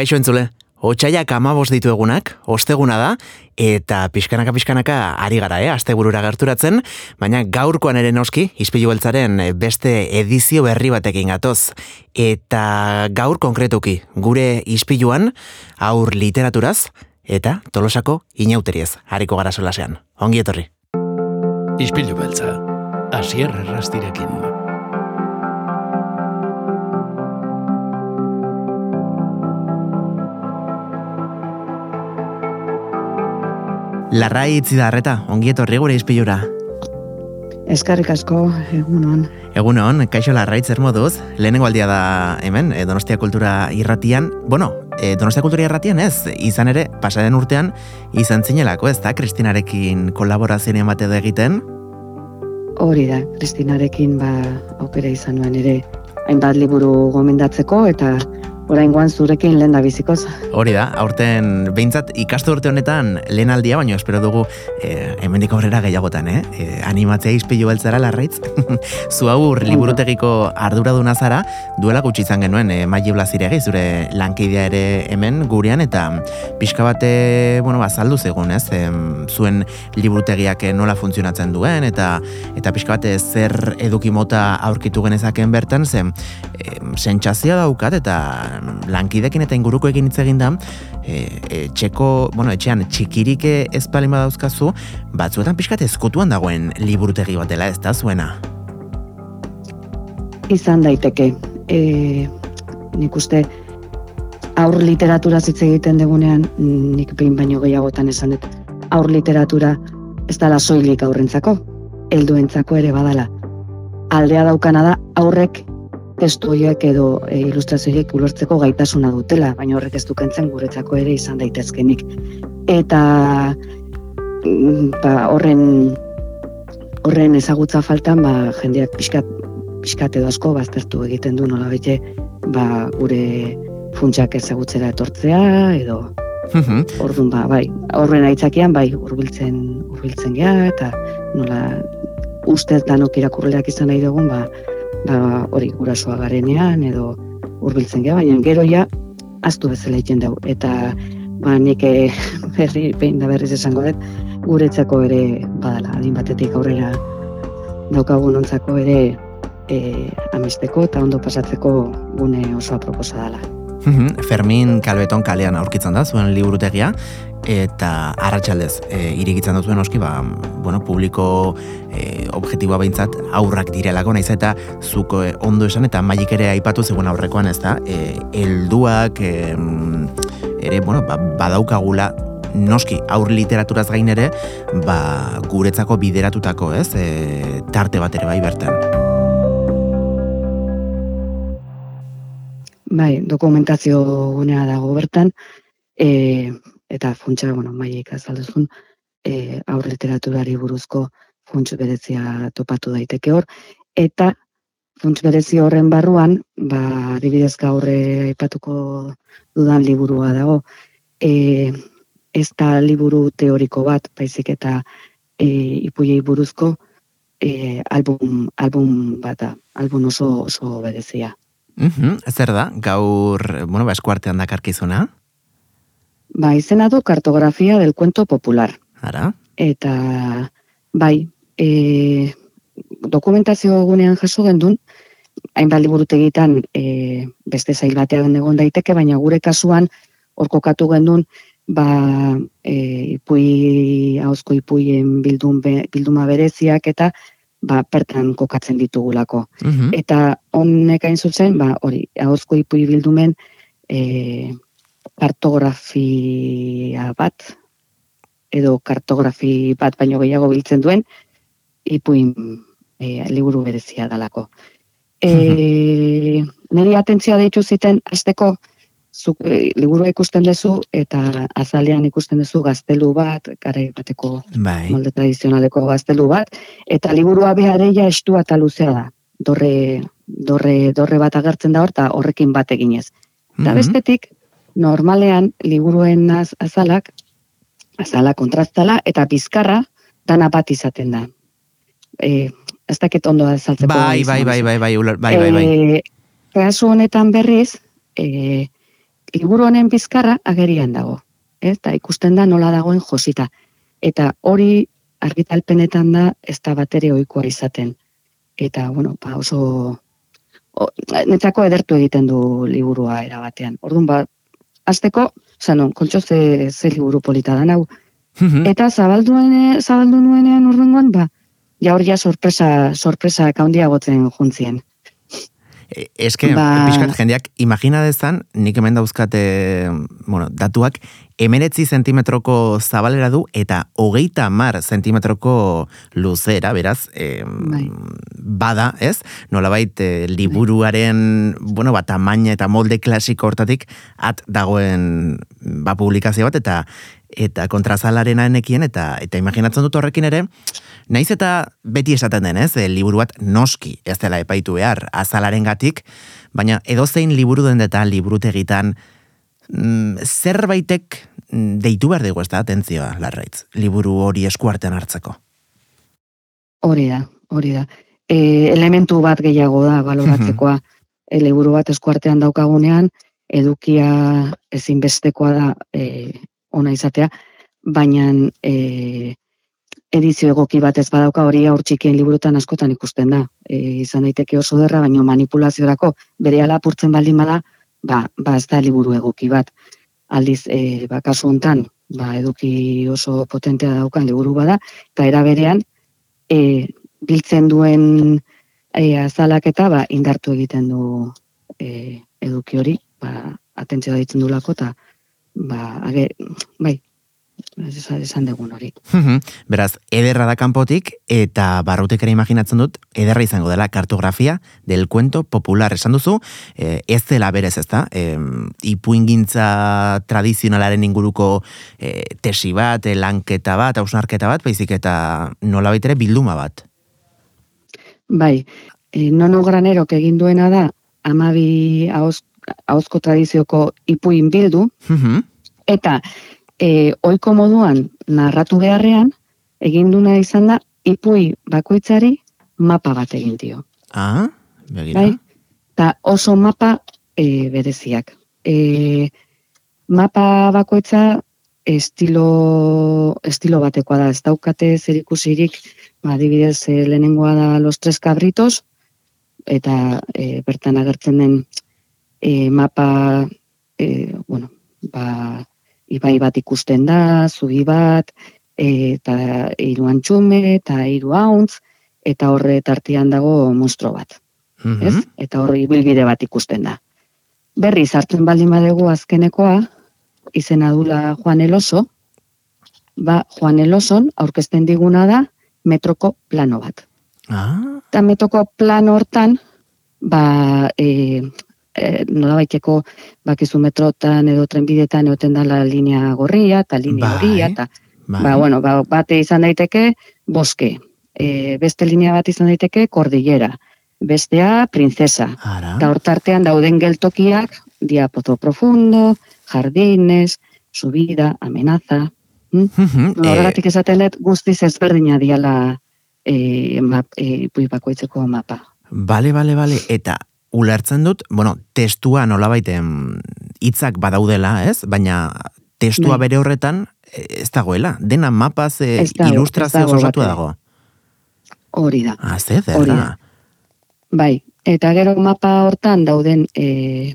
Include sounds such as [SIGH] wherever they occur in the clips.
Kaixo entzule, Otsaiak amabos ditu egunak, osteguna da, eta pixkanaka pixkanaka ari gara, eh, aste burura gerturatzen, baina gaurkoan ere noski, izpilu beltzaren beste edizio berri batekin gatoz. Eta gaur konkretuki, gure izpiluan, aur literaturaz, eta tolosako inauteriez, hariko gara solasean. Ongi etorri. Izpilu beltza, asier errastirekin. Larrai itzi da arreta, ongi etorri gure izpilura. Eskarrik asko, egunon. Egunon, kaixo larraitz zer moduz, lehenengo aldia da hemen, e, Donostia Kultura irratian, bueno, e, Donostia Kultura irratian ez, izan ere, pasaren urtean, izan zinelako ez da, Kristinarekin kolaborazioen emate da egiten? Hori da, Kristinarekin ba, aukera izan nuen ere, hainbat liburu gomendatzeko, eta oraingoan zurekin lehen da bizikoz. Hori da, aurten behintzat ikastu urte honetan lehen aldia, baina espero dugu e, hemendik aurrera gehiagotan, eh? E, animatzea izpilu beltzara larraitz. [LAUGHS] Zu aur liburutegiko arduraduna zara, duela gutxi izan genuen, e, maili blaziregi, zure lankidea ere hemen gurean, eta pixka bate, bueno, bazaldu zegoen, ez? E, zuen liburutegiak nola funtzionatzen duen, eta eta pixka bate zer eduki mota aurkitu genezaken bertan, zen e, sentsazioa daukat, eta lankidekin eta inguruko egin hitz egin da, e, e, bueno, etxean txikirik ez palima dauzkazu, batzuetan pixkat ezkutuan dagoen liburutegi bat dela ez da zuena? Izan daiteke. E, nik uste aur literatura hitz egiten degunean, nik behin baino gehiagotan esan dut, aur literatura ez dala soilik aurrentzako, helduentzako ere badala. Aldea daukana da aurrek testu horiek edo e, ilustrazioiek ulertzeko gaitasuna dutela, baina horrek ez dukentzen guretzako ere izan daitezkenik. Eta mm, ba, horren horren ezagutza faltan ba, jendeak pixkat, pixkat edo asko baztertu egiten du nola bete ba, gure funtsak ezagutzera etortzea edo Mhm. Orduan ba, bai, horren aitzakian bai hurbiltzen hurbiltzen gea eta nola ustez danok irakurleak izan nahi dugun, ba, ba, hori gurasoa garenean edo hurbiltzen gea, baina gero ja astu bezala egiten dau eta ba nik eh, [LAUGHS] berri behin da berriz esango dut guretzako ere badala adin batetik aurrera daukagunontzako ere e, amisteko eta ondo pasatzeko gune oso aproposa dela. Mhm, Fermin Kalbeton kalean aurkitzen da zuen liburutegia eta arratsaldez e, irigitzen duzuen oski ba, bueno, publiko e, objektiboa behintzat aurrak direlako naiz eta zuko e, ondo esan eta mailik ere aipatu zegoen aurrekoan ez da e, elduak e, ere bueno, ba, badaukagula noski aur literaturaz gain ere ba, guretzako bideratutako ez? E, tarte bat ere bai bertan Bai, dokumentazio gunea dago bertan, e, eta funtsa, bueno, maiek azalduzun, e, aur literaturari buruzko funts berezia topatu daiteke hor, eta funts berezi horren barruan, ba, adibidez gaurre aipatuko dudan liburua dago, e, ez da liburu teoriko bat, baizik eta e, ipuiei buruzko e, album, album bata, album oso, oso berezia. Mm Zer da, gaur, bueno, ba, eskuartean dakarkizuna? Ba, izena du kartografia del cuento popular. Ara? Eta, bai, e, dokumentazio gunean jaso gendun, hainbat liburutegitan e, beste zail batean egon daiteke, baina gure kasuan hor kokatu gendun, ba, e, ipui, hauzko ipuien bildum, be, bilduma bereziak eta ba, pertan kokatzen ditugulako. Mhm. Eta honek hain zuzen, ba, hori, hauzko ipui bildumen e, kartografia bat, edo kartografi bat baino gehiago biltzen duen, ipuin e, liburu berezia dalako. E, niri atentzioa deitu ziten, azteko, zuk, e, liburua ikusten duzu, eta azalean ikusten duzu gaztelu bat, gara bateko Bai. molde tradizionaleko gaztelu bat, eta liburua behareia estua eta luzea da. Dorre, dorre, dorre bat agertzen da hor, eta horrekin bat eginez. Eta Mhm. bestetik, normalean liburuen az, azalak, azala kontrastala, eta bizkarra dana bat izaten da. E, ez dakit ondo azaltzeko. Bai, bai, bai, bai, bai, uler- bai, bai, bai. E, honetan berriz, e, liburu honen bizkarra agerian dago. Eta ikusten da nola dagoen josita. Eta hori argitalpenetan da ez da batere ohikoa izaten. Eta, bueno, ba oso o, netzako edertu egiten du liburua erabatean. Orduan, ba, azteko, zanon, kontxo ze, ze liburu polita da nau. Mhm. Eta zabaldu, zabaldu nuenean urrengoan, ba, ja hor ja sorpresa, sorpresa kaundia gotzen juntzien. E, Eske, Ba- pixkat jendeak, imagina dezan, nik hemen dauzkate, bueno, datuak, emeretzi zentimetroko zabalera du eta hogeita mar zentimetroko luzera, beraz, e, Bai. bada, ez? Nolabait, e, liburuaren, bueno, ba, tamaina eta molde klasiko hortatik, at dagoen, ba, publikazio bat, eta eta kontrazalaren enekien, eta eta imaginatzen dut horrekin ere, Naiz eta beti esaten den, ez, e, liburu bat noski ez dela epaitu behar, azalaren gatik, baina edozein liburu den eta liburutegitan mm, zerbaitek mm, deitu behar dugu ez da, atentzioa, larraitz, liburu hori eskuartean hartzeko. Hori da, hori da. E, elementu bat gehiago da baloratzekoa. e, liburu bat eskuartean daukagunean, edukia ezinbestekoa da e, ona izatea, baina e, edizio egoki bat ez badauka hori aur txikien liburutan askotan ikusten da. E, izan daiteke oso derra, baina manipulaziorako bere apurtzen baldin bada, ba, ba ez da liburu egoki bat. Aldiz, e, ba, kasu hontan, ba, eduki oso potentea daukan liburu bada, eta era berean, e, biltzen duen e, azalaketa ba, indartu egiten du e, eduki hori, ba, atentzioa ditzen dulako, eta ba, age, bai, esan, dugun hori. Beraz, ederra da kanpotik eta barrutik ere imaginatzen dut, ederra izango dela kartografia del cuento popular. Esan duzu, eh, ez dela berez ez da, eh, ipuingintza tradizionalaren inguruko eh, tesi bat, eh, lanketa bat, hausnarketa bat, baizik eta nola ere bilduma bat. Bai, e, nono granerok egin duena da, amabi hauz, hauzko tradizioko ipuin bildu, eta e, oiko moduan narratu beharrean, egin duna izan da, ipui bakoitzari mapa bat egin dio. ah, begira. bai? Ta oso mapa e, bereziak. E, mapa bakoitza estilo, estilo batekoa da, ez daukate zer ikusirik, ba, adibidez, e, lehenengoa da Los Tres Cabritos, eta e, bertan agertzen den e, mapa, e, bueno, ba, ibai bat ikusten da, zubi bat, eta hiru antxume, eta hiru hauntz, eta horre tartean dago monstro bat Mhm. ez? Eta hori ibilbide bat ikusten da. Berri sartzen baldin badegu azkenekoa, izena dula Juan Eloso, ba, Juan Eloson aurkezten diguna da metroko plano bat. Ah, Eta metroko plano hortan, ba, e, e, nola baiteko, bakizu metrotan edo trenbidetan egoten dala linea gorria, eta linea Bai, horia, eta bai. Ba, bueno, ba, bate izan daiteke boske, e, beste linea bat izan daiteke kordillera, bestea princesa. Eta hortartean dauden geltokiak, diapozo profundo, jardines, subida, amenaza. Mhm, eh, Horregatik esaten dut guztiz ezberdina diala e, map, e, bakoitzeko mapa. Bale, bale, bale. Eta ulertzen dut, bueno, testua nolabaiten hitzak badaudela, ez? Baina testua Bai. bere horretan eh, ez dagoela. Dena mapaz dago, ez ilustrazioz dago. Hori da. Ah, ze Hori da. Bai, eta gero mapa hortan dauden e,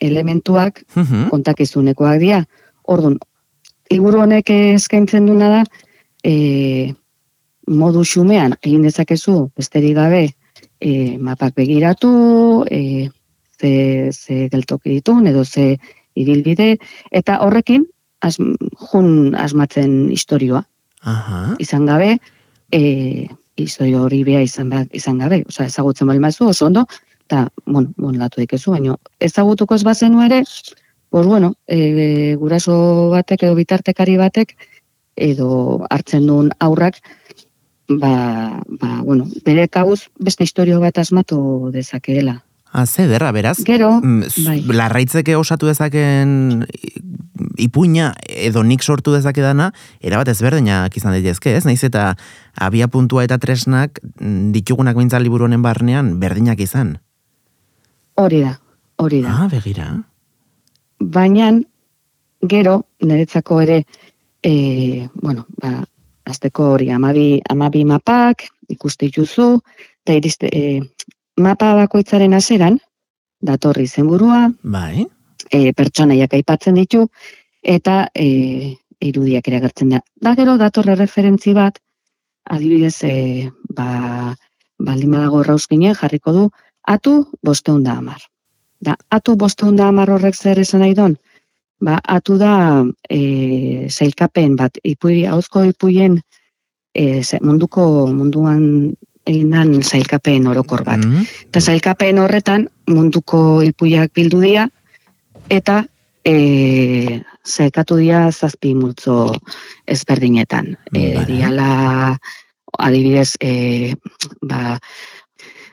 elementuak Mhm. kontakizunekoak dira. Orduan, liburu honek eskaintzen duna da, e, modu xumean egin dezakezu besterik gabe e, mapak begiratu, e, ze, ze geltoki ditun edo ze ibilbide, eta horrekin az, jun asmatzen historioa Aha. izan gabe, e, historio hori bea izan, izan gabe, osea ezagutzen bali mazu oso ondo, eta, bon, bon, latu dikezu, baina ezagutuko ez bazenu ere, pues bueno, e, guraso batek edo bitartekari batek, edo hartzen duen aurrak, ba, ba, bueno, bere kabuz beste historio bat asmatu dezakeela. Ah, ze derra, beraz. Gero, Mm, bai. Larraitzeke osatu dezaken ipuina edo nik sortu dezakedana, erabat ezberdinak izan daitezke, ez? Naiz eta abia puntua eta tresnak mm, ditugunak bintzal liburu honen barnean berdinak izan. hori da, hori da. Ah, begira. baina gero niretzako ere e, bueno, ba, azteko hori amabi, amabi mapak ikuste dituzu eta iriste, e, mapa bakoitzaren aseran datorri zenburua, Bai. e, pertsonaiak aipatzen ditu eta e, irudiak ere agertzen da. Da gero datorre referentzi bat adibidez e, ba baldin badago rauzkine jarriko du atu bosteun da amar. Da, atu bosteun da amar horrek zer esan nahi don? Ba, atu da e, zailkapen bat, ipui, hauzko ipuien e, munduko munduan egin dan zailkapen orokor bat. Mhm. Eta zailkapen horretan munduko ipuiak bildu dira eta e, zailkatu dira zazpi multzo ezberdinetan. E, diala adibidez e, ba,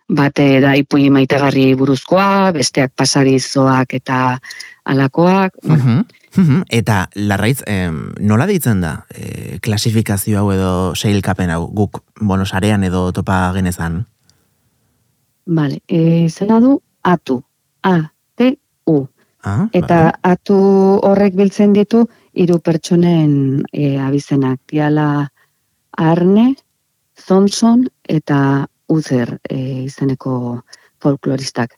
bate da ipuin maitegarri buruzkoa, besteak pasarizoak eta alakoak. Mhm. Mhm. Eta larraitz, em, nola deitzen da e, klasifikazio hau edo seilkapen hau guk bonosarean edo topa genezan? Vale, e, zena du atu, A, T, U. Ah, Eta atu horrek biltzen ditu hiru pertsonen e, abizenak. Diala Arne, Thompson eta Uther e, izeneko folkloristak.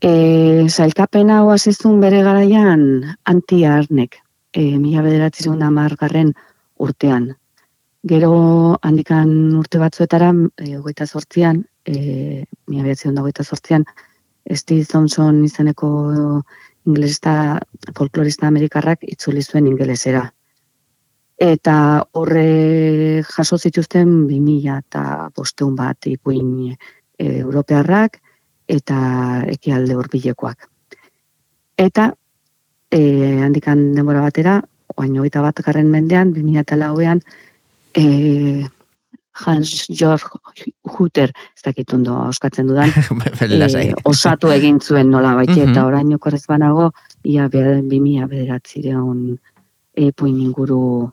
E, zailkapen hau hasizun bere garaian anti-arnek, e, mila bederatzen margarren urtean. Gero handikan urte batzuetara, e, hogeita sortzian, e, mila bederatzen da hogeita sortzian, Steve Thompson izeneko inglesista, folklorista amerikarrak itzuli zuen ingelesera. Eta horre jaso zituzten 2000 eta bosteun bat ipuin e, europearrak eta ekialde hurbilekoak. Eta e, handikan denbora batera, oain hogeita bat garren mendean, 2000 eta lauean, e, Hans Georg Hutter, ez dakit ondo oskatzen dudan, [LAUGHS] e, osatu egin zuen nola baita, Mhm. eta orain okorrez banago, ia be, bimia bederatzireun epuin inguru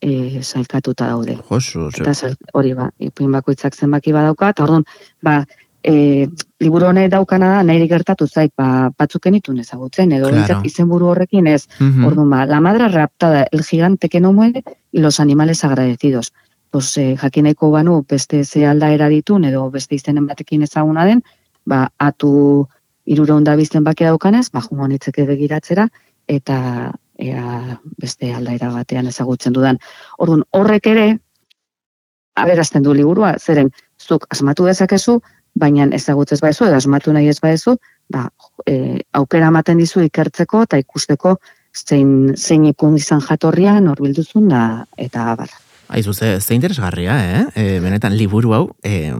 e, zailkatuta daude. Josu, Eta zer, hori ba, ipuin bakoitzak zenbaki badauka, eta orduan, ba, e, liburu honek daukana da, nahi gertatu zait, ba, batzuken itun ezagutzen, edo Claro. izenburu horrekin ez, Mhm. Orduan, ba, la madre raptada, el gigante que no muere y los animales agradecidos. Pues, eh, jakineko banu, beste ze aldaera ditun, edo beste izenen batekin ezaguna den, ba, atu irureun da bizten baki daukanez, ba, jungo begiratzera, eta ea beste aldaera batean ezagutzen dudan. Orduan, horrek ere, aberazten du liburua, zeren, zuk asmatu dezakezu, baina ezagutzez baezu, edo asmatu nahi ez baezu, ba, e, aukera ematen dizu ikertzeko eta ikusteko zein, zein ikun izan jatorria, norbilduzun da, eta abar. Aizu, ze, ze interesgarria, eh? E, benetan liburu hau, e,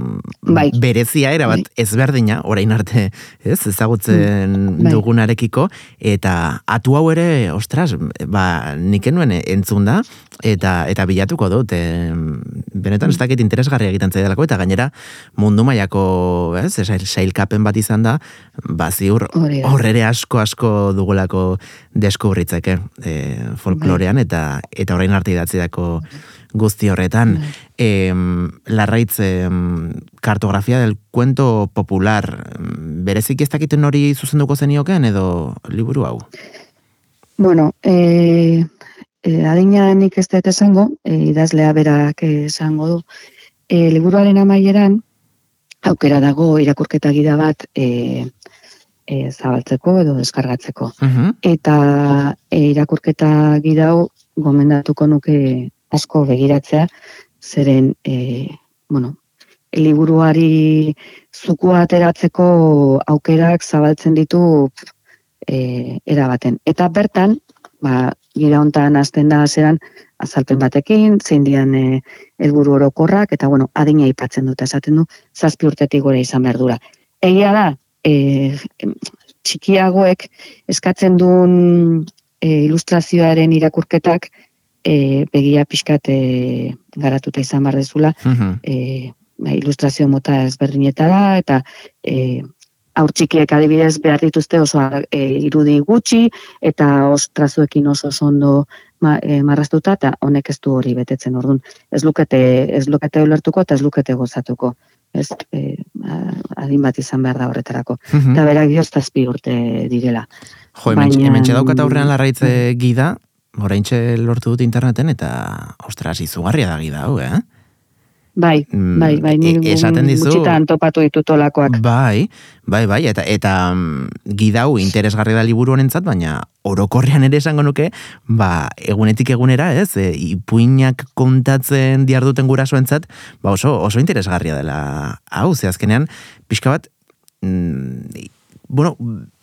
Bai. berezia erabat ezberdina, orain arte, ez, ezagutzen Bai. dugunarekiko, eta atu hau ere, ostras, ba, nik enuen entzun da, eta eta bilatuko dut, e, benetan ez dakit interesgarria egiten zaidalako, eta gainera mundu mailako, ez, sail- sailkapen bat izan da, ba, ziur, horrere asko asko dugulako deskubritzeke e, folklorean, eta eta orain arte idatzi dako guzti horretan. Bai. Em, larraitz, em, kartografia del cuento popular, berezik ez dakiten hori zuzenduko zenioken edo liburu hau? Bueno, e, e, adina nik ez dut esango, e, idazlea berak esango du. E, liburuaren amaieran, aukera dago irakurketa gida bat e, e, zabaltzeko edo deskargatzeko. Mhm. Eta e, irakurketa gida hau gomendatuko nuke asko begiratzea, zeren, e, bueno, liburuari zukua ateratzeko aukerak zabaltzen ditu e, erabaten. Eta bertan, ba, gira hontan hasten da zeran azalpen batekin, zein dian e, helburu orokorrak, eta bueno, adina aipatzen dut, esaten du, zazpi urtetik gora izan behar dura. Egia da, e, txikiagoek eskatzen duen e, ilustrazioaren irakurketak e, begia pixkat e, garatuta izan behar dezula, Mhm. e, ba, ilustrazio mota ezberdinetara eta e, aur txikiek adibidez behar dituzte oso e, irudi gutxi eta ostrazuekin oso ondo ma, e, marraztuta eta honek ez du hori betetzen orduan ez lukete ez lukete ulertuko eta ez lukete gozatuko ez, e, adin bat izan behar da horretarako. Mhm. Eta berak dio zazpi urte direla. Jo, hemen, Baina- hemen daukat aurrean larraitze gida, oraintxe lortu dut interneten, eta, ostras, izugarria da gida hau, eh? Bai, Mm, bai, bai, ni e- esaten dizu- gutxitan topatu ditut olakoak. Bai, bai, bai, eta eta mm, gida hau interesgarri da liburu honentzat, baina orokorrean ere esango nuke, ba, egunetik egunera, ez, e, ipuinak kontatzen diarduten gurasoentzat, ba oso, oso interesgarria dela hau, ze azkenean, pixka bat, mm, bueno,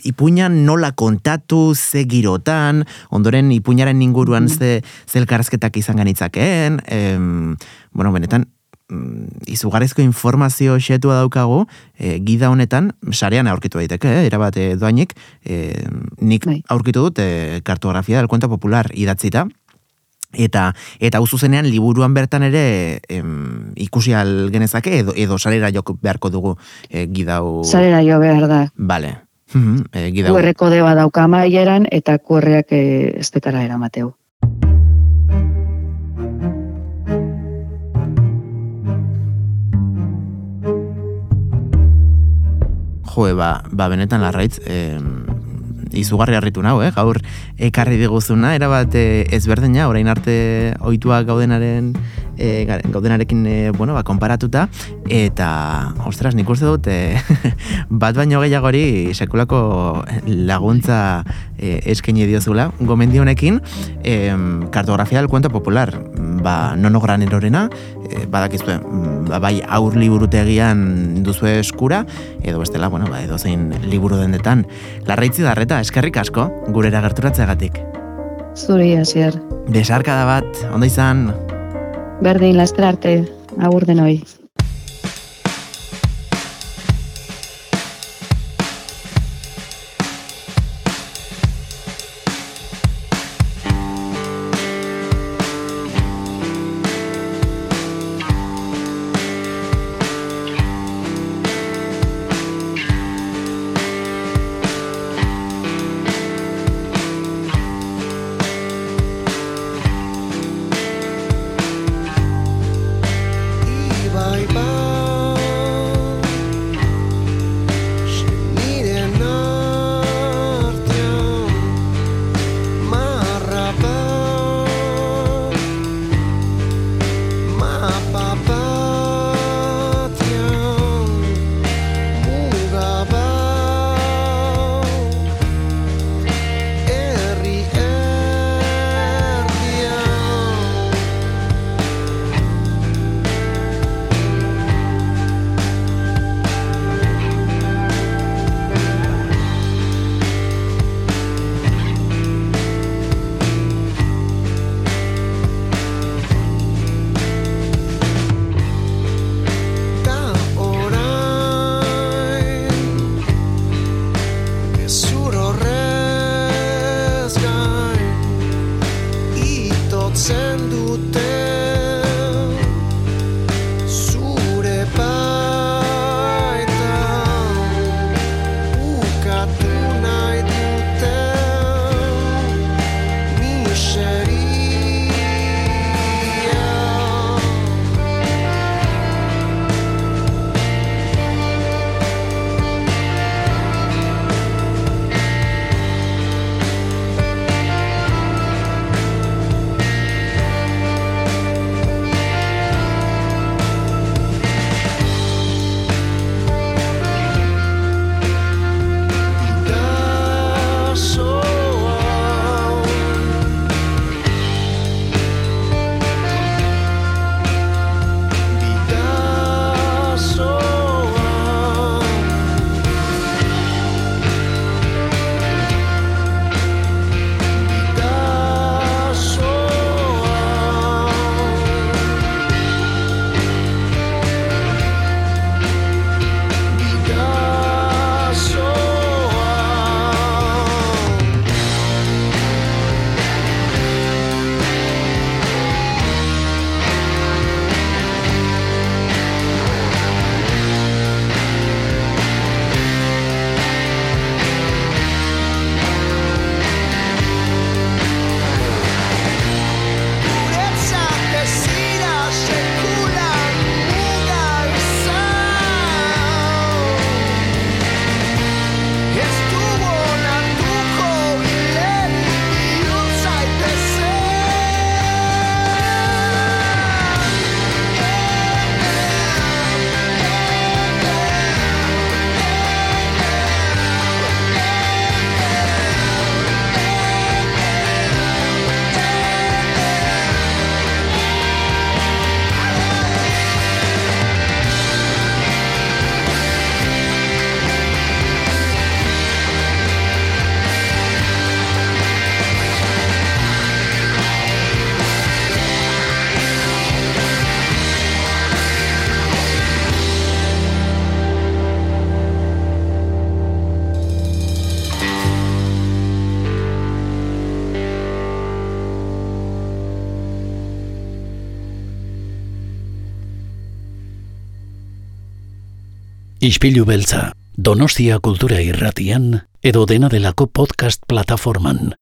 ipuinan nola kontatu, ze girotan, ondoren ipuinaren inguruan ze, ze elkarrezketak izan ganitzakeen, em, bueno, benetan, mm, izugarrizko informazio xetua daukagu, e, gida honetan, sarean aurkitu daiteke, eh, erabat e, doainik, e, nik Bai. aurkitu dut e, kartografia del cuento popular idatzita, eta eta hau zuzenean liburuan bertan ere em, ikusi al genezake edo edo sarera joko beharko dugu e, gida hau Zarera jo behar da. Vale. Mhm, e, gida hau. QR kode bat dauka amaieran eta QR-ak e, estetara eramateu. Jo, ba, ba benetan larraitz, eh, izugarri harritu nau, eh? gaur ekarri diguzuna, erabat eh, ezberdina, orain arte oituak gaudenaren ga- gaudenarekin eh, bueno, ba, konparatuta, eta, ostras, nik uste dut, eh, [LAUGHS] bat baino gehiagori sekulako laguntza eh, eskaini diozula, gomendi honekin, eh, kartografia del cuento popular, ba, nono granerorena, eh, badakizue, mm, ba, bai aur liburutegian duzue eskura, edo bestela, bueno, ba, edo zein liburu dendetan. Larraitzi darreta, eskerrik asko, gurera gerturatzeagatik. Zuri, hasier. Besarkada bat, ondo izan, Berdin, lastra arte, agur denoi. Ispilu beltza, Donostia kultura irratian, edo dena delako podcast plataforman.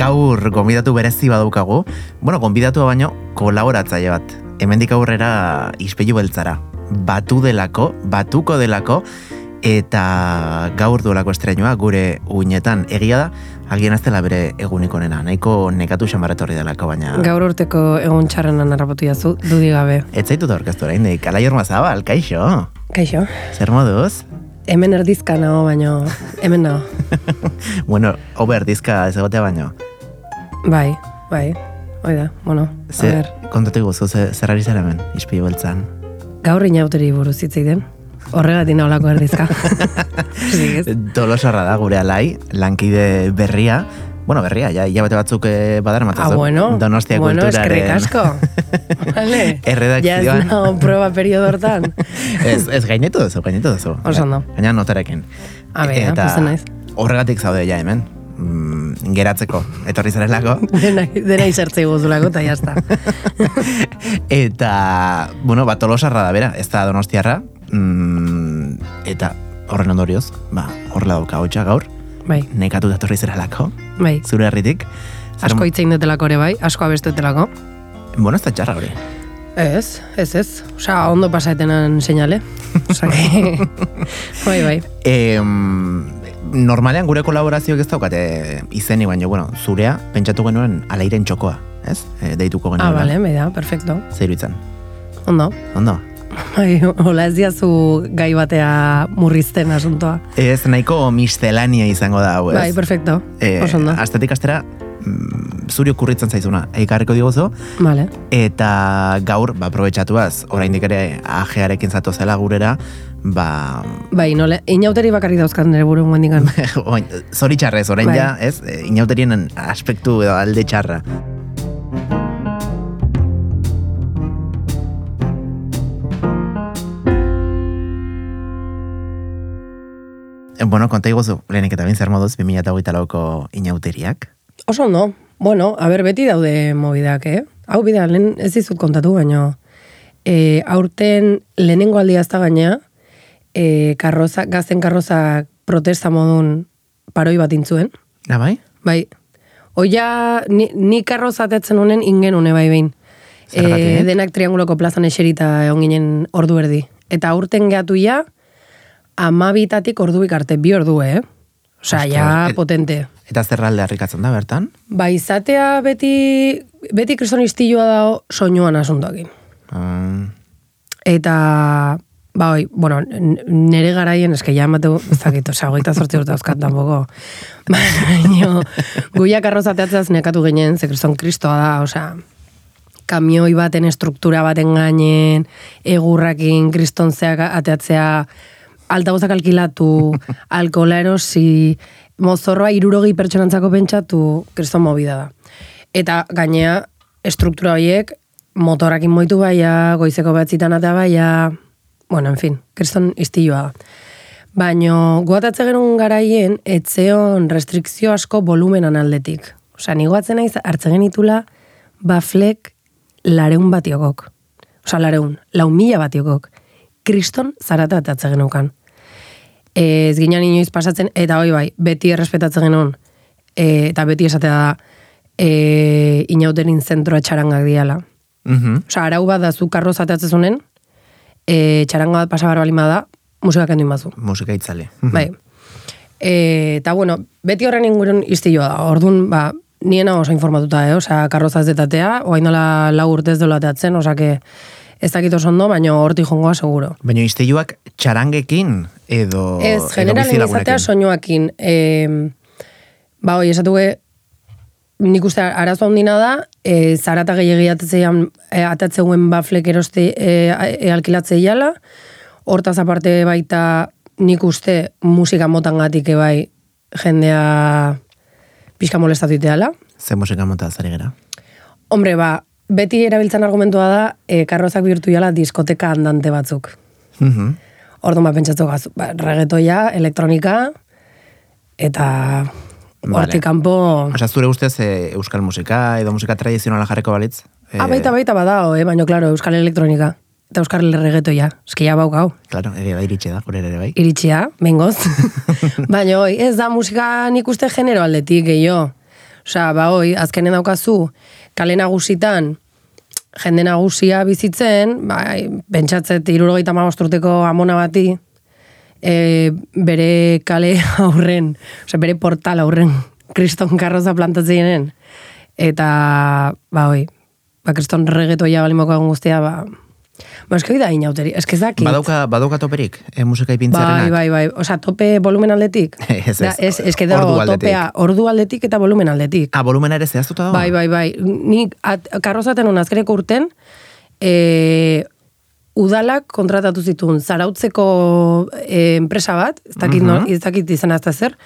Gaur gonbidatu berezi badaukagu, bueno, gonbidatu baino kolaboratzaile bat. Hemendik aurrera ispilu beltzara. Batu delako, batuko delako, eta gaur duelako estrenua gure uinetan egia da, agian ez dela bere egunik onena, nahiko nekatu xamarretorri delako, baina... Gaur urteko egun txarrenan harrapatu jazu, dudi gabe. Ez zaitu da orain, dik, ala jorma kaixo, Kaixo, zer moduz? hemen erdizka nago, baino, hemen nago. [LAUGHS] bueno, ober dizka ez egotea baino. Bai, bai, hoi da, bueno, a Ze, ber, kontatu guzu, ze, zer ari zara hemen, ispilu beltzan. gaur inauteri buruz hitz egiten. Horregatik naholako erdizka. [LAUGHS] Tolosarra da gure alai, lankide berria, bueno, berria, ja, hilabete batzuk eh, badara Ah, matzazu. bueno, Donostia bueno, eskerrik kulturaren... asko. [LAUGHS] Vale. Erredakzioan. Ja nago proba periodo hortan. [LAUGHS] ez, ez gainetu duzu, gainetu duzu. Oso ondo. Gaina notarekin. A ber, Eta naiz. horregatik zaude ja hemen. Mm, geratzeko, etorri zarelako. Dena, dena izertzei guzulako, eta jazta. eta, bueno, bat tolosarra da bera, ez da donostiarra. Mm, eta horren ondorioz, ba, horrela dauka hotxa gaur, Bai, nekatu datorri zarelako, bai. zure herritik. Zer- Asko hitzein detelako ere bai, asko abestuetelako. Bueno, ez da txarra hori. Ez, ez, ez. Osa, ondo pasaetenan seinale. [LAUGHS] Osa, que... [LAUGHS] bai, bai. E, normalean gure kolaborazioak ez daukate izeni, baina, bueno, zurea, pentsatu genuen alairen txokoa, ez? E, deituko genuen. Ah, bale, bai da, perfecto. Zeiru itzan. Ondo. Ondo? Bai, hola ez diazu gai batea murrizten asuntoa. Ez nahiko mistelania izango da, hau, ez? Bai, perfecto. E, Oso ondo. astetik astera, mm, zuri okurritzen zaizuna, eikarriko diguzu, Vale. eta gaur, ba, aprobetxatuaz, oraindik ere ajearekin zato zela gurera, ba, Bai, nole, inauteri bakarrik dauzkat nire buru guendikan. [LAUGHS] oin, zoritxarrez, orain Bai. ja, ez, e, inauterien aspektu edo alde txarra. Bueno, konta iguzu, lehenik eta bin zer moduz, 2008 lauko inauteriak. Oso ondo. Bueno, a ber, beti daude mobidak, eh? Hau bida, lehen ez dizut kontatu, baino. E, aurten lehenengo aldia ez da gaina, e, karroza, gazten karroza protesta modun paroi bat intzuen. Na bai? Bai. Oia, ni, ni karroza atetzen honen ingen une bai behin. Zergatik? denak trianguloko plazan eserita egon ginen ordu erdi. Eta aurten gehatu ja, amabitatik orduik arte, bi ordu, eh? Ostras, ja et- potente. Eta zerralde harrikatzen da bertan? Ba, izatea beti, beti kriston istilua da soinuan asuntoakin. Um, Eta, ba, oi, bueno, nere garaien, eske ja emateu, ez dakit, osea, hogeita zortzi urte dauzkat tampoco. [LAUGHS] Baina, guiak arrozateatzaz nekatu ginen, ze kriston kristoa da, osea, kamioi baten estruktura baten gainen, egurrakin, kriston zeak ateatzea, altagozak alkilatu, [LAUGHS] alkola erosi, mozorroa irurogi pertsonantzako pentsatu, kriston movida da. Eta gainea, estruktura horiek, motorakin moitu baia, goizeko batzitan atea baia, bueno, en fin, kriston istilua da. Baino, guatatze genuen garaien, etzeon restrikzio asko volumenan aldetik. Osea, ni goatzen naiz hartzen genitula baflek lareun batiokok. Osea, lareun, lau mila batiokok. Kriston zarata atatze genukan. Ez ginen inoiz pasatzen, eta hoi bai, beti errespetatzen genuen, e, eta beti esatea da, e, inauterin zentroa txarangak diala. mhm. Osa, arau bat da zu karro zateatzezunen, e, txaranga bat pasabar balin bada, musika kendu inbazu. Musika itzale. Bai. E, eta bueno, beti horren ingurun iztilloa da. Orduan, ba, niena oso informatuta, eh? Osa, karroza ez detatea, oain dela lau urtez dola teatzen, osa, que ez dakit oso ondo, baina horti jongoa seguro. Baina izteiluak txarangekin edo Ez, generalen izatea soinuakin. E, ba, hoi, esatu nik uste arazo handina da, e, zarata gehiagi atatzean, e, atatzeuen baflek eroste e, e, alkilatze jala, hortaz aparte baita nik uste musika motangatik ebai jendea pixka molestatu iteala. Ze musika mota zari gera? Hombre, ba, beti erabiltzen argumentua da, e, karrozak bihurtu jala diskoteka andante batzuk. Mhm. Orduan ba, pentsatu gaz, ba, reggaetoia, elektronika, eta Vale. hortik kanpo... Osa, zure ustez e, euskal musika edo musika tradizionala jarreko balitz, Ah, baita, baita badao, eh? baina, klaro, Euskal Elektronika. Eta Euskal Regetoia. Eski ja baukau. Claro, ere bai iritsi da, gure ere bai. Iritsia, bengoz. [LAUGHS] baina, oi, ez da musika nik uste genero aldetik, gehiago. Osea, ba, oi, azkenen daukazu, kale nagusitan, jende nagusia bizitzen, bai, pentsatzet, irurogeita magosturteko amona bati, e, bere kale [LAUGHS] aurren, osea, bere portal aurren, [LAUGHS] kriston karroza plantatzenen. Eta, ba, oi, ba, kriston regetoia balimoko guztia, ba, Ba, eski da inauteri, eski ez dakit. Badauka, badauka toperik, e, musika Bai, ipintzearenak. bai, bai. Osa, tope volumen aldetik? [LAUGHS] Ez, ez. Da, ez, eski da, Ordu aldetik. topea, ordu aldetik eta volumen aldetik. Ah, volumena ere zehaztuta dago? Bai, bai, bai. Nik at, karrozaten hon azkeneko urten, e, udalak kontratatu zituen zarautzeko e, enpresa bat, ez dakit, Mhm. no, ez dakit izan azta zer,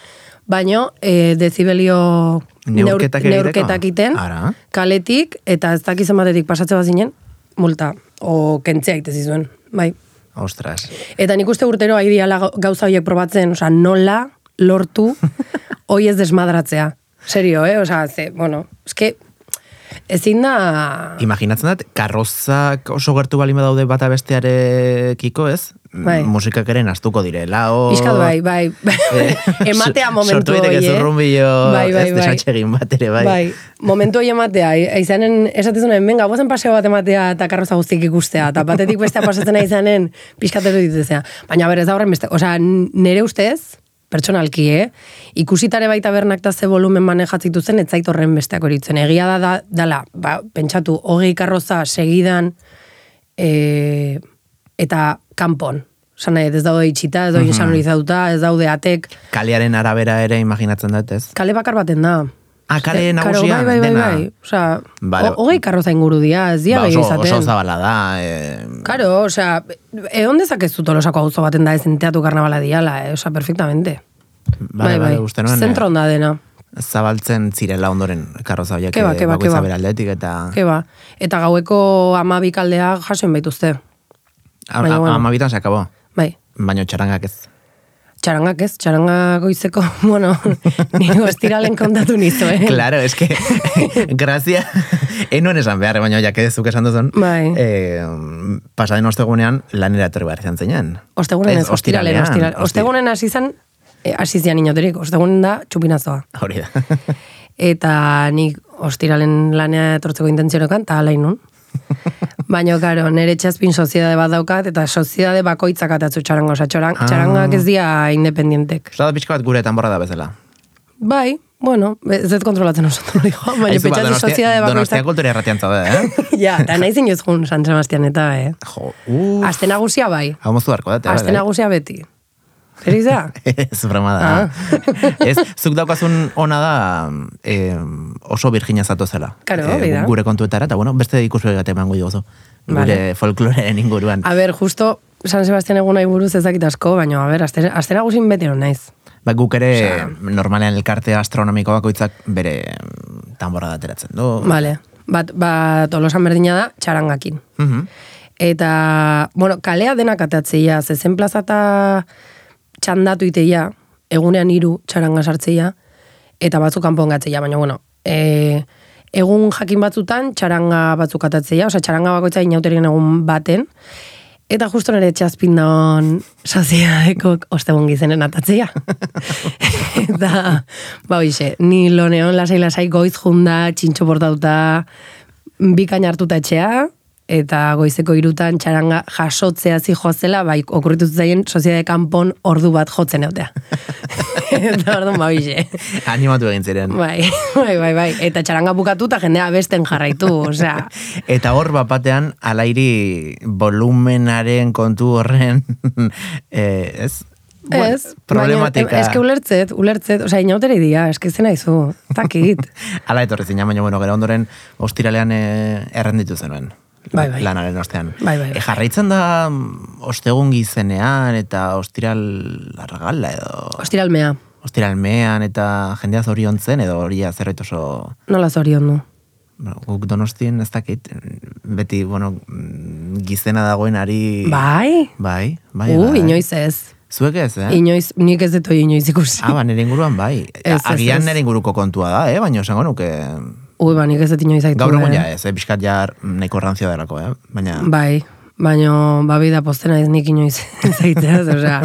baino e, dezibelio Neurketak neurketak iten, Ara. kaletik, eta ez dakit zenbatetik pasatze bat zinen, multa, o kentzea ite zizuen, bai. Ostras. Eta nik uste urtero ari diala gau- gauza horiek probatzen, osea, nola lortu [LAUGHS] hoi ez desmadratzea. Serio, eh? Osea, ze, bueno, eske, ezin da... Imaginatzen dut, karrozak oso gertu balima daude bata bestearekiko, ez? Bai. Musikak ere nastuko direla, o... Piskat bai, bai. [LAUGHS] Eh, [LAUGHS] Ematea momentu Sortu daiteke hoi, eh? zurrumbilo, Bai, bai, ez, bai. desatxegin bat ere, bai. Bai, momentu hori ematea, eh, izanen, esatezunen, venga, guazen paseo bat ematea eta karroza guztik ikustea, eta batetik bestea pasatzen izanen, pixkatero dituzea. Baina berez da horren beste, osea, nire ustez, pertsonalki, eh? Ikusitare baita bernak eta ze volumen manejatzitu zen, ez zait horren besteak horitzen. Egia da, da dala, ba, pentsatu, hogei karroza segidan, e, eta kanpon. Nahi, ez daude itxita, ez daude insonorizatuta, ez daude atek, Kalearen arabera ere imaginatzen dut, ez? kale bakar baten da. Ah, kale Eh, karo, nagusian, bai, bai, dena. bai, bai. Osea, Vale. hogei karroza inguru dia, ez dia Ba, oso, izaten. oso zabala da. Eh, Karo, osea, egon dezakezu tolosako auzo baten da ezen teatu karnabala diala, eh? osea, perfectamente. Bale, bale, uste nuen, Zentro eh, onda dena. zabaltzen zirela ondoren karroza horiek Keba, eh, keba, bakoitza keba. bere aldetik eta Ke ba. Eta gaueko amabik aldea jasoen baituzte. Baina, bueno. amabitan se akabo. Bai. Baina txarangak ez. Txarangak ez, txarangak goizeko, [LAUGHS] bueno, [LAUGHS] nire estiralen kontatu nizu, eh? Claro, es que, [LAUGHS] grazia, enuen esan behar, baina jake zuk esan duzun, Bai. eh, pasaden ostegunean lanera etorri behar izan zeinan. Ostegunen ez, ostiralen, ostiralean, ostiralen. osti- Ostegunen hasi zen, eh, hasi zian inoterik, ostegunen da txupinazoa. Hori da. Eta nik ostiralen lanea etortzeko intentzionekan, eta alain nun. Baina, karo, nire txazpin soziedade bat daukat, eta soziedade bakoitzak atatzu txaranga, oza, txarang, Ah. txarangak ez dia independientek. Osa da pixka bat gure tanborra da bezala. Bai, bueno, ez dut kontrolatzen oso ondo, jo, baina ba, pentsatu Donostia- soziedade Donostia bakoitzak. kultura erratian zaude, eh? [LAUGHS] ja, eta nahi zinez jun San Sebastian eta, eh? Jo, uh, Aste nagusia bai, hau moztu beharko date, aste nagusia beti. Zer da? [LAUGHS] Ez broma da. Ah. ez, zuk daukazun ona da eh, oso virgina zato zela. Karo, Eh, hori da. gure kontuetara, eta bueno, beste ikusue bat emango diguzu. Gure Vale. folkloreen inguruan. A ber, justo San Sebastian egun nahi buruz ez dakit asko, baina, a ber, aste, aste nagusin beti naiz. Ba, guk ere normalean elkarte astronomiko bakoitzak bere mm, tanborra da ateratzen du. Vale. Bat, bat tolosan berdina da, txarangakin. Mhm. Eta, bueno, kalea denak atatzeia, zezen plaza eta txandatu iteia, egunean hiru txaranga sartzeia, eta batzuk kanpongatzeia, baina, bueno, e, egun jakin batzutan txaranga batzuk atatzeia, osea, txaranga bakoitza inauterien egun baten, eta justo nire txazpin daun soziadeko [LAUGHS] ostegun gizenen atatzeia. [LAUGHS] eta, ba, hoize, ni loneon lasai-lasai goiz junda, txintxo portauta, bikain hartuta etxea, eta goizeko irutan txaranga jasotzea zijoazela, bai, okurritu zaien soziade kanpon ordu bat jotzen eutea. [LAUGHS] eta orduan, ba, hoize. Animatu egin ziren. Bai, bai, bai, bai. Eta txaranga bukatu eta jendea besten jarraitu, osea. [LAUGHS] Eta hor bapatean alairi volumenaren kontu horren [LAUGHS] eh, ez? Bueno, ez, problematika. baina, eske ulertzet, ulertzet, osea, inautere dia, eske zen aizu, takit. Ala etorri zina, baina bueno, gero ondoren ostiralean eh, errenditu zenuen. Bai, bai. Lanaren ostean. Bai, bai, bai. E, jarraitzen da mm, ostegun gizenean eta ostiral largala edo... Ostiralmea, Ostiralmean eta jendea zoriontzen edo hori zerbait oso... nola zorion. Bueno, guk donostien ez dakit, beti, bueno, mm, gizena dagoenari... Bai? Bai, bai, Uh, bai. inoiz ez. Zuek ez, eh? Inoiz, nik ez dut inoiz ikusi. Ah, ba, nire inguruan bai. Ez, Agian nire inguruko kontua da, eh? Baina esango nuke... Ui, ba, nik ez dut inoiz. Gaur egun eh. ja ez, eh, pixkat ja nahiko ranzio delako, eh? Baina, Bai, baino, babi da postena ez nik inoiz [LAUGHS] zaitzeaz, osea,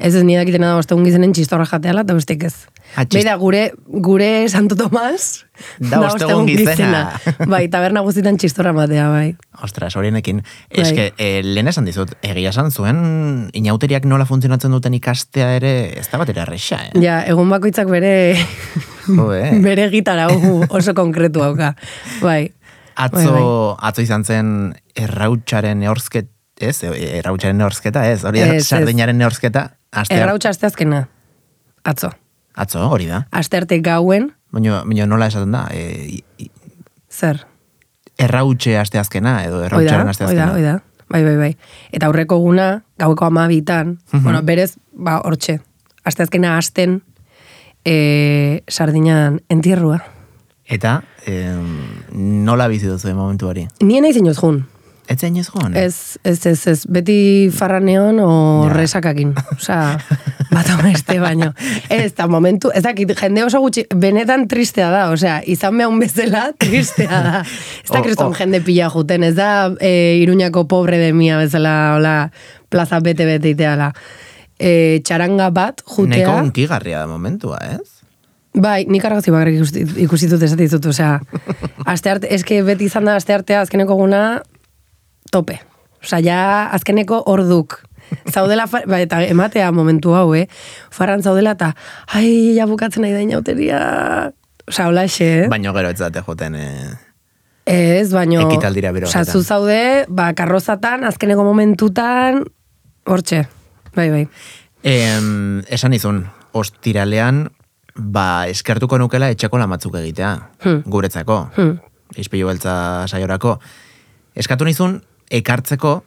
ez ez nire dakitena da ostegun gizenen txistorra jateala, eta bestik ez. Ah, txist- Beida, gure, gure Santo Tomas, Da ostegun gizena. bai, taberna guztietan txistorra matea, bai. ostras, horienekin. Bai. Eske, eh, lehen esan dizut, egia esan zuen inauteriak nola funtzionatzen duten ikastea ere, ez da batera erresa, eh? Ja, egun bakoitzak bere, [LAUGHS] Jo, eh? bere gitarra oso konkretu hauka. Bai, Atzo, Bai, atzo izan zen errautxaren neorzket, ez? E, Errautxaren neorzketa, ez? Hori Ez, sardinaren neorzketa. Aste, errautxa asteazkena, atzo. Atzo, hori da. Astearte gauen, Baina, baina nola esaten da? E, i- zer? errautxe asteazkena, edo Oida, errautxaren oida, asteazkena. oida. Bai, bai, bai. Eta aurreko guna, gaueko amabitan, bueno, berez, ba, hortxe, asteazkena asten, e, sardinan entierrua. Eta, em, nola bizi duzu momentu hori? Nien nahi zinuz jun. Ez zain ez joan? Ez, ez, ez, ez, beti farraneon o Ja. resakakin. Osea, [LAUGHS] bat beste baino. Ez, eta momentu, ez dakit, jende oso gutxi, benetan tristea da, osea, izan behar bezala tristea da. Ez da kriston jende pila juten, ez da e, iruñako pobre de mia bezala, hola, plaza bete-bete iteala. E, txaranga bat, jutea. Neko unkigarria da momentua, ez? Bai, nik argazki bakarrik ikusi, ikusi dut esate dizut, osea, [LAUGHS] aste arte, eske beti izan da aste artea azkeneko guna tope. Osea, ja azkeneko orduk. Zaudela, ba, eta ematea momentu hau, eh? Farran zaudela eta, ai, ja bukatzen nahi da inauteria. Osea, hola eh? Baino gero ez date joten, eh, Ez, baino... Ekitaldira bero horretan. zu zaude, ba, karrozatan, azkeneko momentutan, hortxe. Bai, bai. Em, esan izun, ostiralean, ba, eskertuko nukela etxeko lamatzuk egitea, Hmm. guretzako, Hmm. izpilu beltza saiorako. Eskatu nizun, ekartzeko,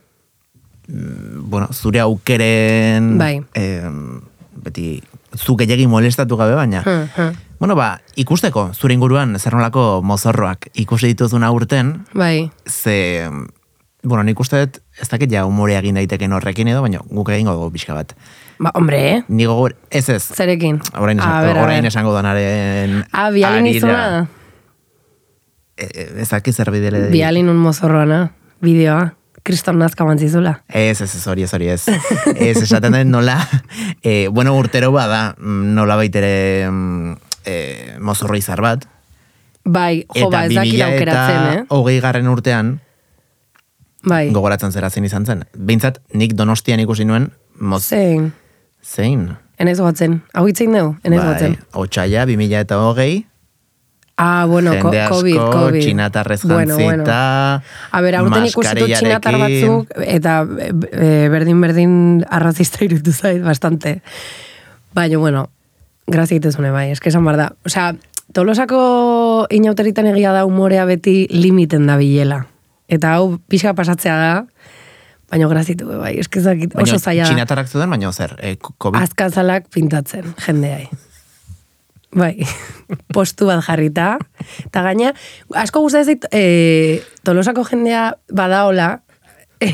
bueno, zure aukeren, Bai. em, beti, zu gehiagin molestatu gabe baina, Hmm, hmm. bueno, ba, ikusteko, zure inguruan, zer nolako mozorroak ikusi dituzun aurten, Bai, ze, bueno, nik uste dut, ez dakit ja humorea egin daiteken horrekin edo, baina guk egingo dugu pixka bat. ba, hombre, eh? Ni gogor, ez ez, Zerekin? orain, A esan, ber, a orain ber. esango danaren Ah, bialin izuna? E, e, ez dakit zer bidele. Bialin un mozorroana, bideoa, kriston nazka mantzizula. Ez, ez, ez, hori ez, hori ez. ez, esaten den nola, e, bueno, urtero bada, mm, nola baitere mm, e, mozorro izar bat. Bai, jo, ba, ez dakit aukeratzen, eh? hogei garren urtean, Bai, gogoratzen zera zein izan zen. Behintzat, nik donostian ikusi nuen, moz, zein, zein? enez goatzen. Hau hitzein dugu, enez bai, goatzen. otxaila, 2000 eta hogei, Ah, bueno, jende asko, COVID, COVID. txinatarrez Bueno, bueno. A ber, aurten ikusi dut txinatar batzuk, eta berdin-berdin arrazista irutu zait, bastante. Baina, bueno, grazia itezune bai, eske esan bar da. Osea, tolosako inauteritan egia da umorea beti limiten da bilela. Eta hau pixka pasatzea da, baina grazitu bai, eske zakit oso zaila da. txinatarrak zuden, baina zer, e, COVID azkazalak pintatzen, jendeai. Bai, [LAUGHS] postu bat jarrita. Eta gaina, asko gustatzen zait, e, tolosako jendea badaola. [LAUGHS]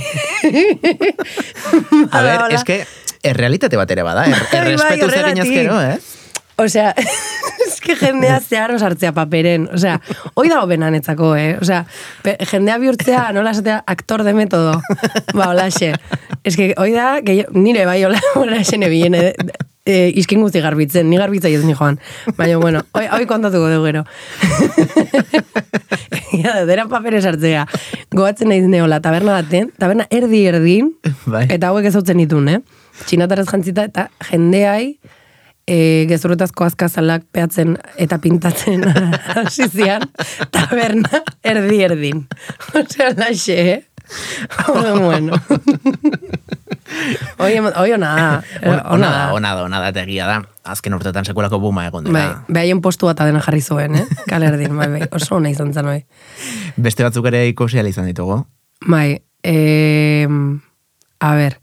A ver, es que errealitate bat ere bada, er, [LAUGHS] Bai, bai, errespetu horregatik. zekin ezkero, eh? Osea, es que jendea zeharo sartzea paperen. Osea, hoi dago benanetzako, eh? Osea, pe, jendea bihurtzea, nola esatea, aktor de metodo. Ba, holaxe. Es que hoi da, gehi- nire bai hola, holaxe nebien, eh, eh, iskin guzti garbitzen, ni garbitza ez ni joan. Baina, bueno, hoi, hoi kontatuko dugu gero. [LAUGHS] ja, dera papere sartzea. Goatzen nahi neola, taberna baten, taberna erdi erdin, Bai. eta hauek ezautzen ditun, eh? Txinatarez jantzita, eta jendeai, e, gezurretazko azkazalak peatzen eta pintatzen [LAUGHS] hasi zian, taberna erdi erdin. [LAUGHS] Osea, laxe, eh? [LAUGHS] Bueno. Hoi, hoi ona da. Ona, Eh, Ona da. ona da, ona da, eta egia da. Azken urtetan sekulako buma egon Bai, dela. behaien postu bat adena jarri zuen, eh? Kale erdin, bai, bai. Oso ona izan zen, bai. Beste batzuk ere ikusi izan ditugu. Bai, eh, a ber,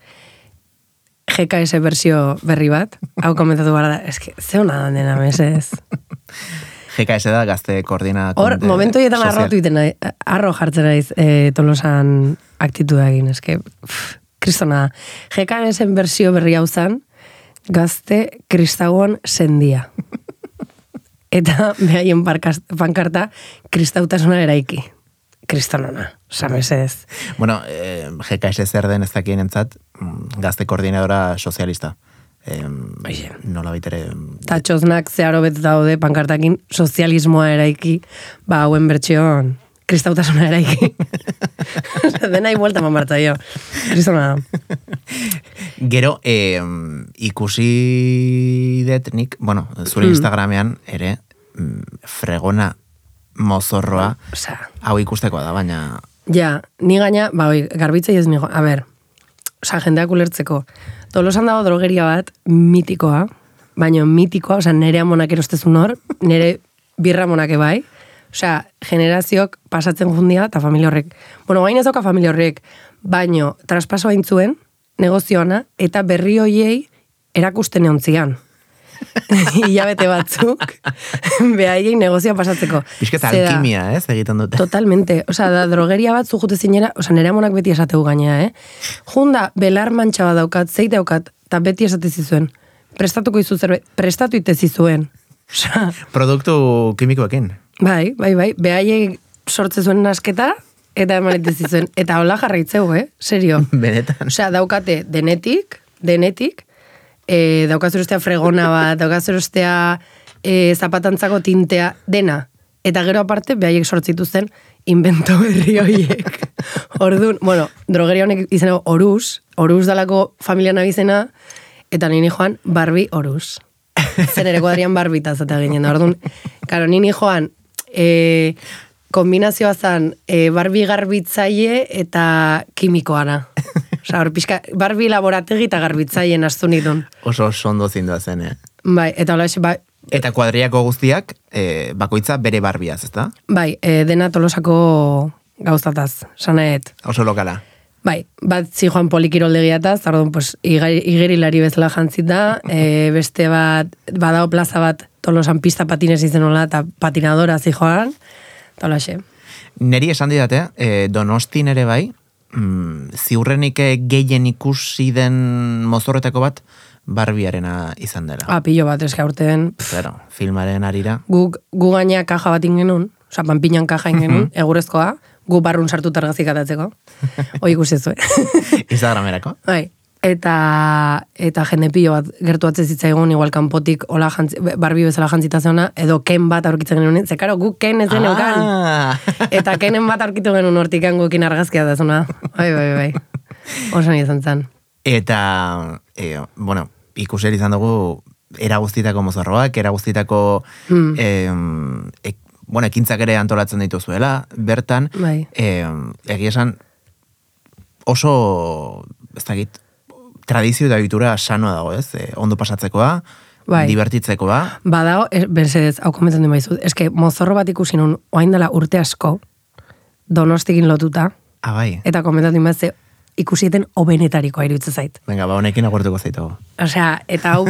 GKS versio berri bat, hau komentatu gara da, eske, ze hona dan dena, mesez. [LAUGHS] GKS da gazte koordina... Hor, momentu hietan arrotu iten, arro jartzen naiz e, tolosan aktituda egin, eske, pff, kristona da. GKS-en versio berri hau zan, gazte kristagon sendia. [LAUGHS] eta behaien pankarta kristautasuna eraiki. Kristonona, samesez. Bueno, eh, GKS zer den ez dakien entzat, mm, gazte koordinadora sozialista. Eh, Bai. nola baitere... Eta txoznak zeharo bet daude pankartakin sozialismoa eraiki, ba, hauen bertxion kristautasuna eraiki. Dena igualta man jo. Kristona. Gero, eh, ikusi det nik, bueno, zure Hmm. Instagramean ere, mm, fregona mozorroa, Osea, hau ikustekoa da, baina... Ja, ni gaina, ba, oi, garbitzei ez nigo, a ber, oza, jendeak ulertzeko. Tolosan dago drogeria bat, mitikoa, baina mitikoa, oza, nere amonak erostezun hor, nere birra monake bai, osea, generazioak pasatzen jundia, eta familia horrek. Bueno, gain ez dauka familia horrek, baino, traspaso aintzuen, negozioana, eta berri hoiei erakusten eontzian. [LAUGHS] Hilabete batzuk, [LAUGHS] behaiei negozioa pasatzeko. Bizketa alkimia, ez, egiten dute. Totalmente. Osea, da drogeria bat zu jute zinera, osea, nire amonak beti esateu gainea, eh? Junda, belar mantxa bat daukat, zeit daukat, eta beti esate zizuen. Prestatuko izu zerbait, prestatu ite zizuen. Osea, Produktu kimikoekin. bai, bai, bai, behaiek sortze zuen nasketa, eta eman ite zizuen. Eta hola jarraitzeu, eh? Serio. [LAUGHS] Benetan. Osea, daukate denetik, denetik, e, daukazurustea fregona bat, daukazurustea e, zapatantzako tintea, dena. Eta gero aparte, behaiek sortzituzten invento berri horiek. [LAUGHS] Orduan, bueno, drogeria honek izaneko oruz, oruz dalako familia nabizena, eta nini joan Barbie oruz. Zer ere kuadrian barbita zata ginen. Orduan, karo, nini joan, e, kombinazioa zan e, Barbie garbitzaile eta kimikoana. [LAUGHS] Osa, hor pixka, Barbie laborategi eta garbitzaile astu nitun. Oso oso ondo zindua zen, eh? Bai, eta hola, ba, Eta kuadriako guztiak, eh, bakoitza bere barbiaz, ezta? bai, e, dena tolosako gauzataz, sanaet. Oso lokala. Bai, bat zi joan polikiroldegiataz, orduan, pues, igerilari bezala jantzita, e, [LAUGHS] beste bat, badao plaza bat tolosan pista patinez izen hola, eta patinadora zi joan, eta. Neri esan didate, eh, donostin ere bai, mm, ziurrenik eh, gehien ikusi den mozorretako bat, barbiarena izan dela. Ah, pillo bat, eska urtean, Claro, filmaren arira. guk, gu gaina kaja bat ingenun, oza, panpinan kaja ingenun, egurezkoa, gu barrun sartu targazik atatzeko. [LAUGHS] Hoi ikusi zuen. Instagramerako. bai. Eta, eta jende pilo bat gertu atze zitzaigun, igual kanpotik hola jantzi, barbi bezala jantzita zeona, edo ken bat aurkitzen genuen, ze karo, guk ken ez den. Ah! Eta kenen bat aurkitu genuen hortikan gukin argazkia da zona. Bai, bai, bai. Osan izan zen. Eta, e, bueno, ikuser izan dugu, era guztitako mozorroak, era guztitako, Hmm. em, ek, bueno, ekintzak ere antolatzen dituzuela, bertan, Bai. em, egia esan, oso, ez dakit, tradizio eta bitura sanoa dago, ez? E, ondo pasatzekoa, Bai. divertitzekoa, Badao, e, bersedez, hau komentzen du maizut, eske mozorro bat ikusi nun, oain dela urte asko, donostikin lotuta, ah, bai, eta komentatu inbazte, ikusieten obenetarikoa iruditzen zait. venga, ba, honekin agurtuko zaitugu. Osea, eta hau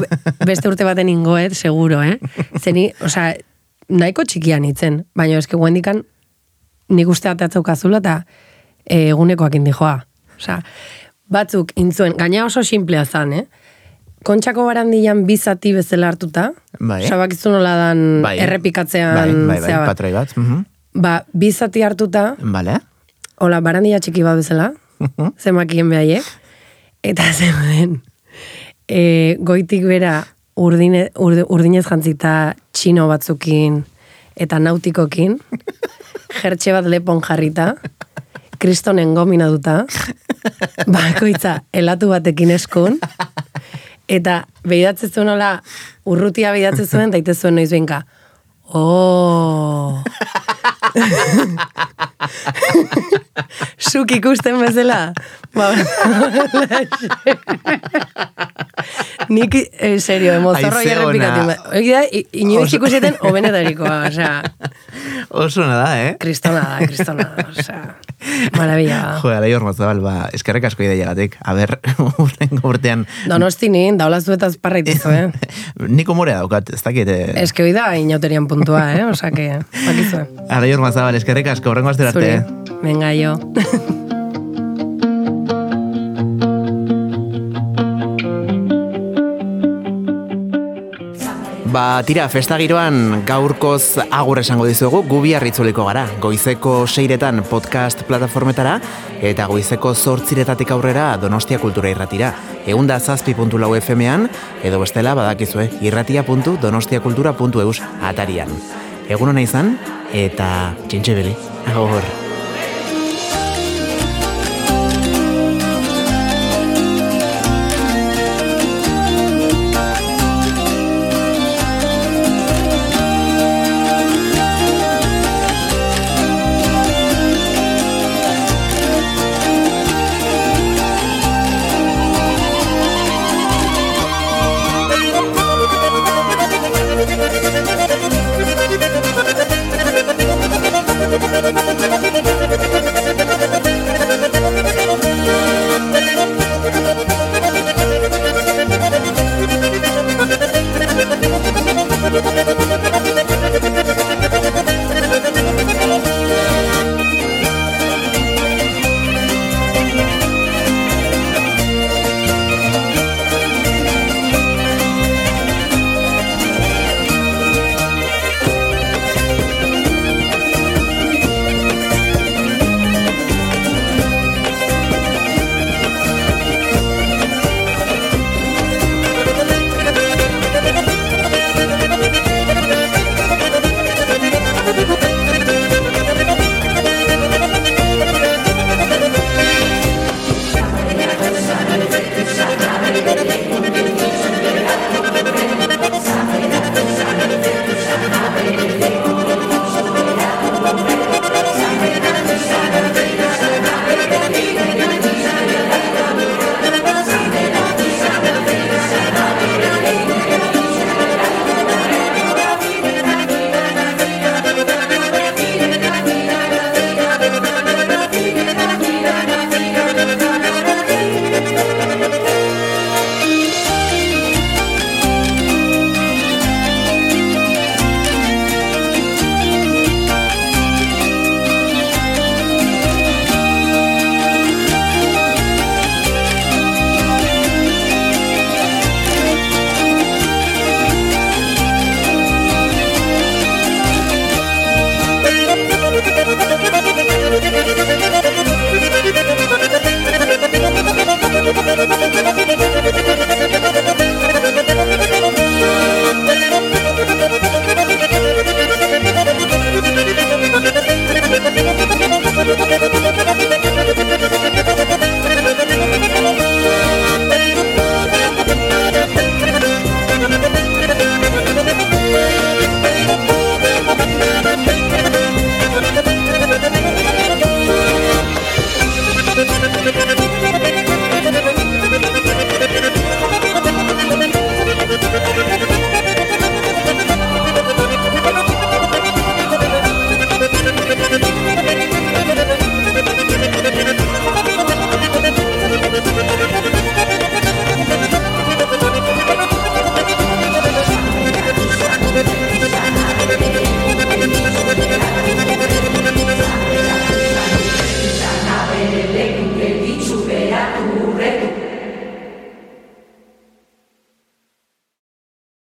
beste urte baten ingoet, seguro, eh? Zeni, osea, nahiko txikian itzen, baina eske guendikan nik uste ateatzaukazula eta e, egunekoak indi joa. Osea, batzuk intzuen, gaina oso simplea zan, eh? Kontxako barandian bizati bezala hartuta, Bai. osea, bakizu nola dan Bai. errepikatzean, bai, bai, bai, bat. patroi bat. mhm. Ba, bizati hartuta, Vale. hola, barandia txiki bat bezala, zemakien behaiek, eta [LAUGHS] zeuden, e, goitik bera urdine, urde, urdinez jantzita txino batzukin eta nautikokin, [LAUGHS] jertxe bat lepon jarrita, kristonen gomina duta, [LAUGHS] bakoitza elatu batekin eskun, eta behidatzen zuen hola, urrutia behidatzen zuen, daite zuen noiz behinka, Oh. [LAUGHS] Zuk ikusten bezala. Ba, [LAUGHS] Nik, en serio, emozorro Haize errepikatu. ona. Hori da, i- inoiz Oso- ikuseten obenetarikoa, osea, Oso nada, eh? kristona da, kristona da, osea, maravilla da. Jo, alai hor mazabal, ba, eskerrek asko ideiagatik. A ber, [LAUGHS] urtengo urtean, Donosti nien, daula zuetaz parraitizu, eh? [LAUGHS] nik umorea daukat, ez dakit. Eh? Ez que hoi da inauterian puntua, eh? Osa que, [LAUGHS] bakizue. Alai hor mazabal, eskerrek asko, horrengo astera arte. Zuri, venga jo. Tira, festa giroan gaurkoz agur esango dizuegu, gubi harritzuliko gara. Goizeko seiretan podcast plataformetara, eta goizeko zortziretatik aurrera Donostia Kultura irratira. Eunda zazpi puntu lau FM-ean, edo bestela badakizue, irratia.donostiakultura.eus atarian. Egun hona izan, eta txintxe beli. Agur.